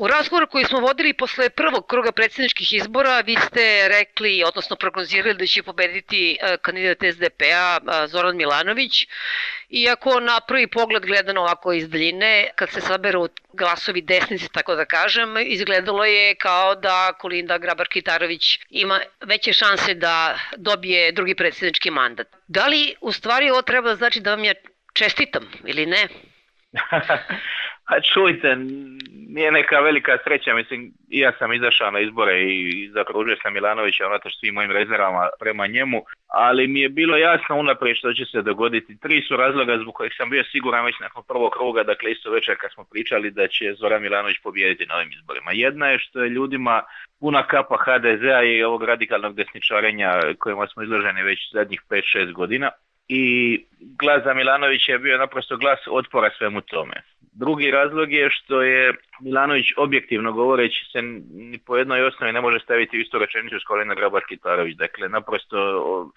U razgovoru koji smo vodili posle prvog kruga predsjedničkih izbora vi ste rekli, odnosno prognozirali da će pobediti e, kandidat SDP-a e, Zoran Milanović. Iako na prvi pogled gledano ovako iz daljine, kad se saberu glasovi desnici, tako da kažem, izgledalo je kao da Kolinda Grabar-Kitarović ima veće šanse da dobije drugi predsjednički mandat. Da li u stvari ovo treba znači da vam ja čestitam ili ne? A čujte, nije neka velika sreća, mislim, ja sam izašao na izbore i zakružio sam Milanovića unatoč svim mojim rezervama prema njemu, ali mi je bilo jasno unaprijed što će se dogoditi. Tri su razloga zbog kojih sam bio siguran već nakon prvog kruga, dakle isto večer kad smo pričali da će Zora Milanović pobijediti na ovim izborima. Jedna je što je ljudima puna kapa HDZ-a i ovog radikalnog desničarenja kojima smo izloženi već zadnjih 5-6 godina i glas za Milanovića je bio naprosto glas otpora svemu tome. Drugi razlog je što je Milanović objektivno govoreći se ni po jednoj osnovi ne može staviti u istu rečenicu s Kolina Grabar Kitarović. Dakle, naprosto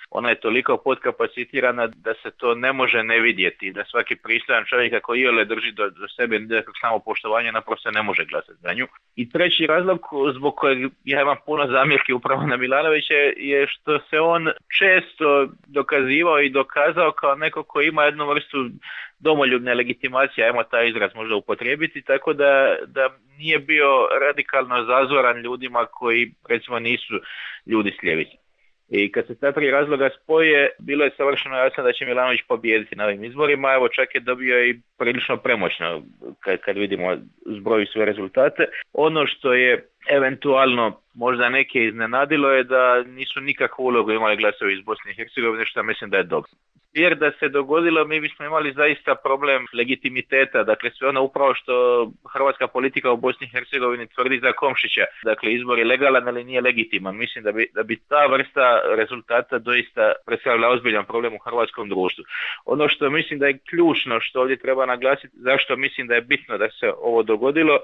ona je toliko podkapacitirana da se to ne može ne vidjeti. Da svaki pristojan čovjek ako iole drži do, do sebe samo poštovanje, naprosto ne može glasati za nju. I treći razlog zbog kojeg ja imam puno zamjerki upravo na Milanovića je što se on često dokazivao i dokazao kao neko koji ima jednu vrstu domoljubne legitimacije, ajmo taj izraz možda upotrijebiti, tako da, da nije bio radikalno zazoran ljudima koji recimo nisu ljudi s I kad se ta tri razloga spoje, bilo je savršeno jasno da će Milanović pobijediti na ovim izborima, evo čak je dobio i prilično premoćno kad, kad vidimo zbroju sve rezultate. Ono što je eventualno možda neke iznenadilo je da nisu nikakvu ulogu imali glasovi iz Bosne i Hercegovine, što mislim da je dobro. Jer da se dogodilo, mi bismo imali zaista problem legitimiteta, dakle sve ono upravo što hrvatska politika u Bosni i Hercegovini tvrdi za Komšića, dakle izbor je legalan ali nije legitiman. Mislim da bi, da bi ta vrsta rezultata doista predstavila ozbiljan problem u hrvatskom društvu. Ono što mislim da je ključno, što ovdje treba naglasiti, zašto mislim da je bitno da se ovo dogodilo,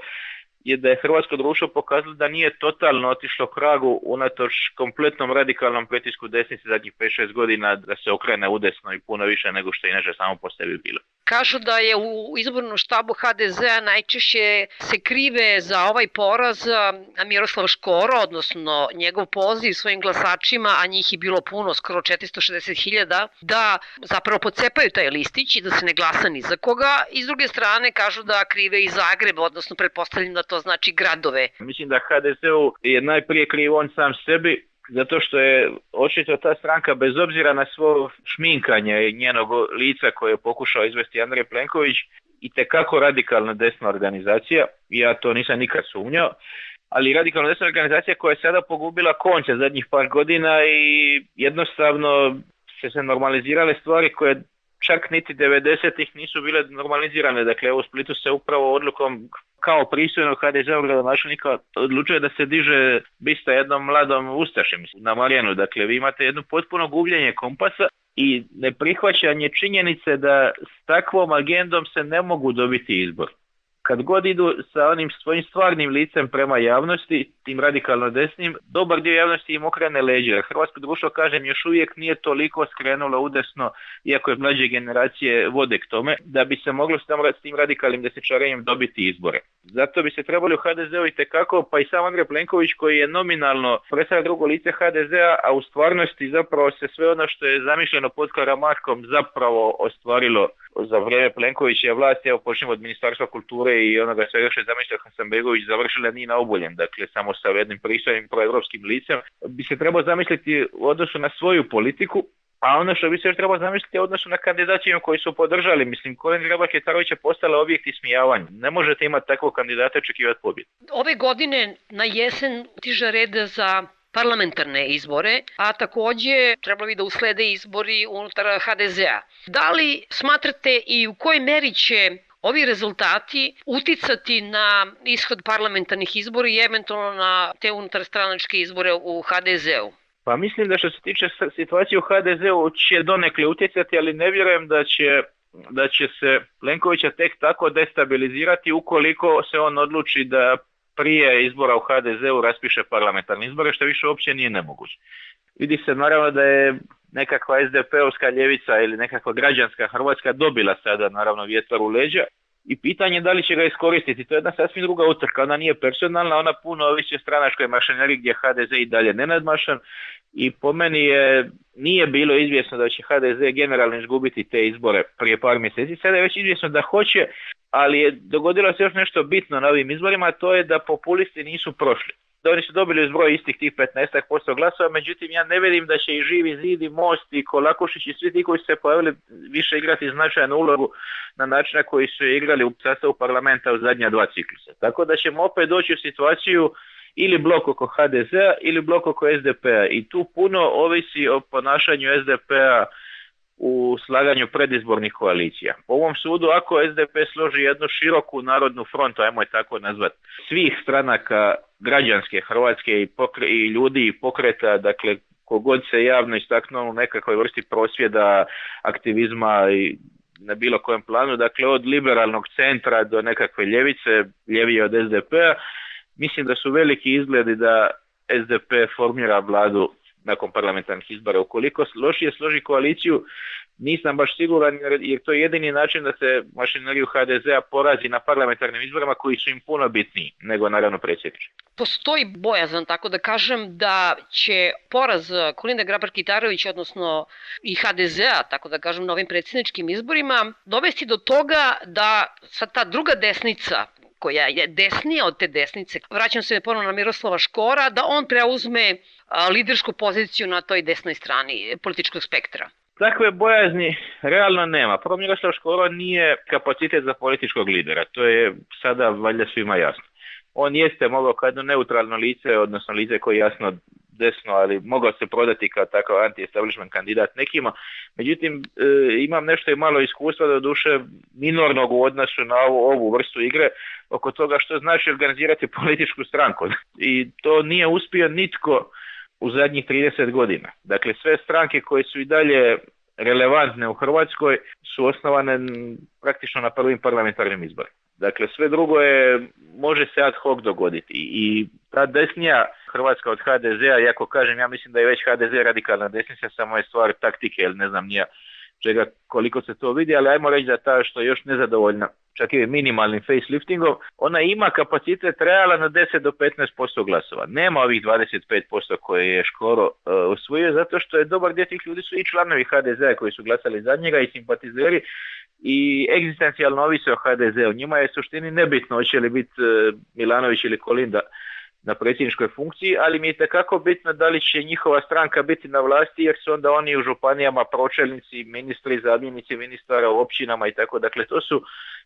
je da je hrvatsko društvo pokazalo da nije totalno otišlo kragu unatoč kompletnom radikalnom pritisku desnici zadnjih 5-6 godina da se okrene udesno i puno više nego što je inače samo po sebi bilo. Kažu da je u izbornom štabu hdz najčešće se krive za ovaj poraz Miroslav Škoro, odnosno njegov poziv svojim glasačima, a njih je bilo puno, skoro 460.000, da zapravo pocepaju taj listić i da se ne glasa ni za koga. I s druge strane kažu da krive i Zagreb, odnosno pretpostavljam da to znači gradove. Mislim da HDZ-u je najprije kriv on sam sebi, zato što je očito ta stranka bez obzira na svo šminkanje njenog lica koje je pokušao izvesti Andrej Plenković i kako radikalna desna organizacija, ja to nisam nikad sumnjao, ali radikalna desna organizacija koja je sada pogubila konce zadnjih par godina i jednostavno se se normalizirale stvari koje čak niti 90-ih nisu bile normalizirane. Dakle, u Splitu se upravo odlukom kao pristojnog je gradonačelnika odlučuje da se diže bista jednom mladom ustašem na Marijanu. Dakle, vi imate jedno potpuno gubljenje kompasa i neprihvaćanje činjenice da s takvom agendom se ne mogu dobiti izbor kad god idu sa onim svojim stvarnim licem prema javnosti, tim radikalno desnim, dobar dio javnosti im okrene leđe, Jer Hrvatsko društvo, kažem, još uvijek nije toliko skrenulo udesno, iako je mlađe generacije vode k tome, da bi se moglo s tim radikalnim desničarenjem dobiti izbore. Zato bi se trebali u HDZ-u i tekako, pa i sam Andrej Plenković koji je nominalno predstavlja drugo lice HDZ-a, a u stvarnosti zapravo se sve ono što je zamišljeno pod Karamarkom zapravo ostvarilo za vrijeme Plenkovića vlasti, evo počnemo od Ministarstva kulture i onoga svega što je zamišljao Hasanbegović završila ni na oboljen, dakle samo sa jednim pristojnim proevropskim licem, bi se trebao zamisliti u odnosu na svoju politiku, a ono što bi se još trebao zamisliti u odnosu na kandidatima koji su podržali. Mislim, Kolen Grabak i je postala objekt ismijavanja. Ne možete imati takvog kandidata očekivati pobjedu Ove godine na jesen tiže red za parlamentarne izbore, a također trebalo bi da uslede izbori unutar HDZ-a. Da li smatrate i u kojoj meri će ovi rezultati uticati na ishod parlamentarnih izbora i eventualno na te unutarstranačke izbore u HDZ-u? Pa mislim da što se tiče situacije u HDZ-u će donekle utjecati, ali ne vjerujem da će da će se Plenkovića tek tako destabilizirati ukoliko se on odluči da prije izbora u HDZ-u raspiše parlamentarni izbore, što više uopće nije nemoguće vidi se naravno da je nekakva SDP-ovska ljevica ili nekakva građanska Hrvatska dobila sada naravno vjetar u leđa i pitanje je da li će ga iskoristiti. To je jedna sasvim druga utrka, ona nije personalna, ona puno više stranačkoj mašineriji gdje HDZ i dalje nenadmašan i po meni je, nije bilo izvjesno da će HDZ generalno izgubiti te izbore prije par mjeseci. Sada je već izvjesno da hoće, ali je dogodilo se još nešto bitno na ovim izborima, a to je da populisti nisu prošli da oni su dobili zbroj istih tih 15% posto glasova, međutim ja ne vidim da će i Živi Zidi, Most i Kolakušić i svi ti koji su se pojavili više igrati značajnu ulogu na način na koji su igrali u sastavu parlamenta u zadnja dva ciklusa. Tako da ćemo opet doći u situaciju ili blok oko HDZ-a ili blok oko SDP-a i tu puno ovisi o ponašanju SDP-a u slaganju predizbornih koalicija. Po ovom sudu, ako SDP složi jednu široku narodnu frontu, ajmo je tako nazvat, svih stranaka građanske Hrvatske i, i ljudi i pokreta, dakle kogod se javno istaknuo u nekakvoj vrsti prosvjeda, aktivizma i na bilo kojem planu, dakle od liberalnog centra do nekakve ljevice, ljevije od SDP-a, mislim da su veliki izgledi da SDP formira vladu nakon parlamentarnih izbora. Ukoliko lošije složi koaliciju, nisam baš siguran jer to je jedini način da se mašineriju HDZ-a porazi na parlamentarnim izborima koji su im puno bitniji nego naravno predsjedniče. Postoji bojazan, tako da kažem, da će poraz Kolinde Grabar-Kitarović, odnosno i HDZ-a, tako da kažem, na ovim predsjedničkim izborima, dovesti do toga da sad ta druga desnica koja je desnija od te desnice, vraćam se ponovno na Miroslava Škora, da on preuzme lidersku poziciju na toj desnoj strani političkog spektra. Takve bojazni realno nema. Prvo Miroslav Škoro nije kapacitet za političkog lidera, to je sada valjda svima jasno. On jeste mogao kao jedno neutralno lice, odnosno lice koje je jasno desno, ali mogao se prodati kao takav anti-establishment kandidat nekima. Međutim, e, imam nešto i malo iskustva, do duše minornog u odnosu na ovu, ovu vrstu igre, oko toga što znači organizirati političku stranku. I to nije uspio nitko u zadnjih 30 godina. Dakle, sve stranke koje su i dalje relevantne u Hrvatskoj su osnovane praktično na prvim parlamentarnim izborima. Dakle, sve drugo je, može se ad hoc dogoditi. I ta desnija Hrvatska od HDZ-a, jako kažem, ja mislim da je već HDZ radikalna desnica, samo je stvar taktike, ili ne znam, nije čega koliko se to vidi, ali ajmo reći da ta što je još nezadovoljna, čak i minimalnim faceliftingom, ona ima kapacitet reala na 10 do 15% glasova. Nema ovih 25% koje je Škoro uh, osvojio, zato što je dobar dio tih ljudi su i članovi hdz koji su glasali za njega i simpatizeri i egzistencijalno ovisi o HDZ-u. Njima je suštini nebitno hoće li biti e, Milanović ili Kolinda na predsjedničkoj funkciji, ali mi je takako bitno da li će njihova stranka biti na vlasti jer su onda oni u županijama pročelnici, ministri, zamjenici ministara u općinama i tako. Dakle, to su,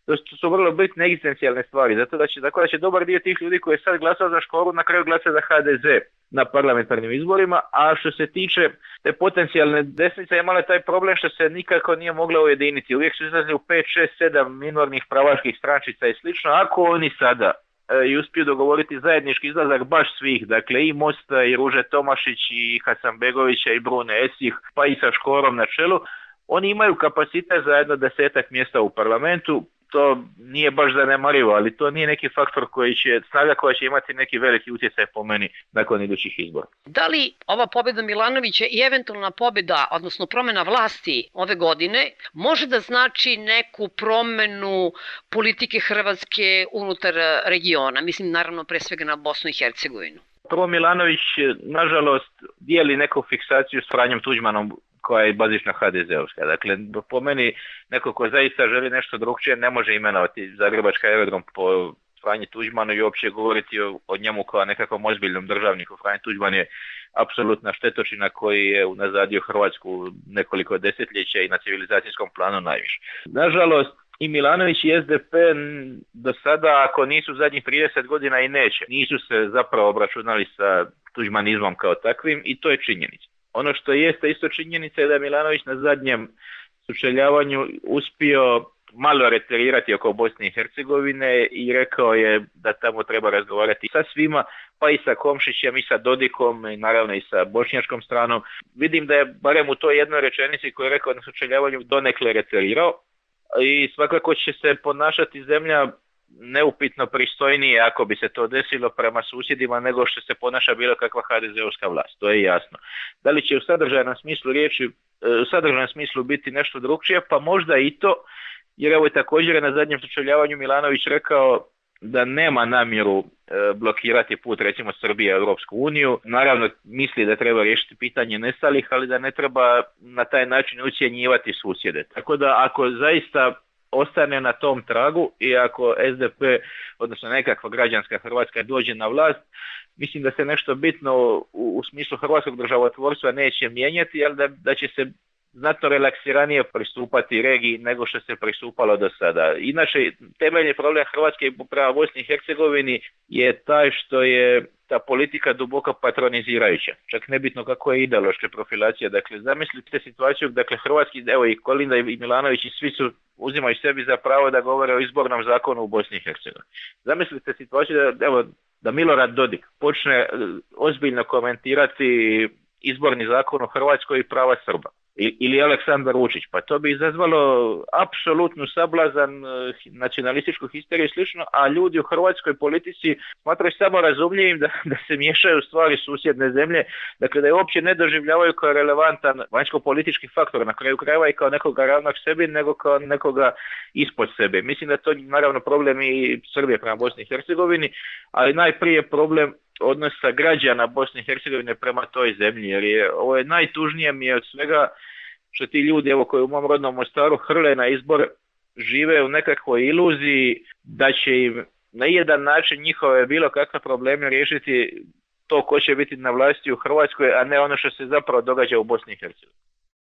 to su vrlo bitne egzistencijalne stvari. Zato da će, tako da će dobar dio tih ljudi koji je sad glasao za škoru na kraju glasa za HDZ na parlamentarnim izborima, a što se tiče te potencijalne desnice imala taj problem što se nikako nije mogla ujediniti. Uvijek su izlazili u 5, 6, 7 minornih pravaških strančica i slično. Ako oni sada E, i uspio dogovoriti zajednički izlazak baš svih, dakle i Mosta i Ruže Tomašić i Hasanbegovića i Brune Esih pa i sa Škorom na čelu. Oni imaju kapacitet za jedno desetak mjesta u parlamentu, to nije baš zanemarivo, ali to nije neki faktor koji će, snaga koja će imati neki veliki utjecaj po meni nakon idućih izbora. Da li ova pobjeda Milanovića i eventualna pobjeda, odnosno promjena vlasti ove godine, može da znači neku promjenu politike Hrvatske unutar regiona? Mislim naravno pre svega na Bosnu i Hercegovinu. Prvo Milanović, nažalost, dijeli neku fiksaciju s Franjom Tuđmanom koja je bazična HDZ-ovska. Dakle, po meni, neko ko zaista želi nešto drugčije ne može imenovati Zagrebačka aerodrom po Franji Tuđmanu i uopće govoriti o, njemu kao nekakvom ozbiljnom državniku. Franji Tuđman je apsolutna štetočina koji je unazadio Hrvatsku nekoliko desetljeća i na civilizacijskom planu najviše. Nažalost, i Milanović i SDP do sada, ako nisu zadnjih 30 godina i neće, nisu se zapravo obračunali sa tuđmanizmom kao takvim i to je činjenica. Ono što jeste isto činjenica je da je Milanović na zadnjem sučeljavanju uspio malo reterirati oko Bosne i Hercegovine i rekao je da tamo treba razgovarati sa svima, pa i sa Komšićem i sa Dodikom i naravno i sa bošnjačkom stranom. Vidim da je barem u toj jednoj rečenici koju je rekao na sučeljavanju donekle reterirao i svakako će se ponašati zemlja neupitno pristojnije ako bi se to desilo prema susjedima nego što se ponaša bilo kakva HDZ-ovska vlast, to je jasno. Da li će u sadržajnom smislu riječi, e, u sadržajnom smislu biti nešto drugčije, pa možda i to, jer evo je također na zadnjem sučeljavanju Milanović rekao da nema namjeru e, blokirati put recimo Srbije u Europsku uniju. Naravno misli da treba riješiti pitanje nestalih, ali da ne treba na taj način ucjenjivati susjede. Tako da ako zaista ostane na tom tragu i ako SDP, odnosno nekakva građanska Hrvatska dođe na vlast, mislim da se nešto bitno u, smislu hrvatskog državotvorstva neće mijenjati, jer da, da će se znatno relaksiranije pristupati regiji nego što se pristupalo do sada. Inače, temeljni problem Hrvatske prema Bosni i Hercegovini je taj što je politika duboko patronizirajuća. Čak nebitno kako je ideološka profilacija. Dakle, zamislite situaciju, dakle, hrvatski, evo i Kolinda i Milanović i svi su uzimaju sebi za pravo da govore o izbornom zakonu u Bosni i Hercegovini. Zamislite situaciju da, evo, da Milorad Dodik počne e, ozbiljno komentirati izborni zakon u Hrvatskoj i prava Srba ili Aleksandar Vučić. Pa to bi izazvalo apsolutnu sablazan eh, nacionalističku histeriju i slično, a ljudi u hrvatskoj politici smatraju samo razumljivim da, da se miješaju stvari susjedne zemlje, dakle da je uopće ne doživljavaju kao relevantan vanjsko-politički faktor, na kraju krajeva i kao nekoga ravnog sebi, nego kao nekoga ispod sebe. Mislim da to naravno problem i Srbije prema Bosni i Hercegovini, ali najprije problem odnosa građana Bosne i Hercegovine prema toj zemlji, jer je, ovo je najtužnije mi je od svega što ti ljudi, evo koji u mom rodnom Mostaru hrle na izbor, žive u nekakvoj iluziji da će im na jedan način njihove bilo kakve probleme riješiti to ko će biti na vlasti u Hrvatskoj, a ne ono što se zapravo događa u Bosni i Hercegovini.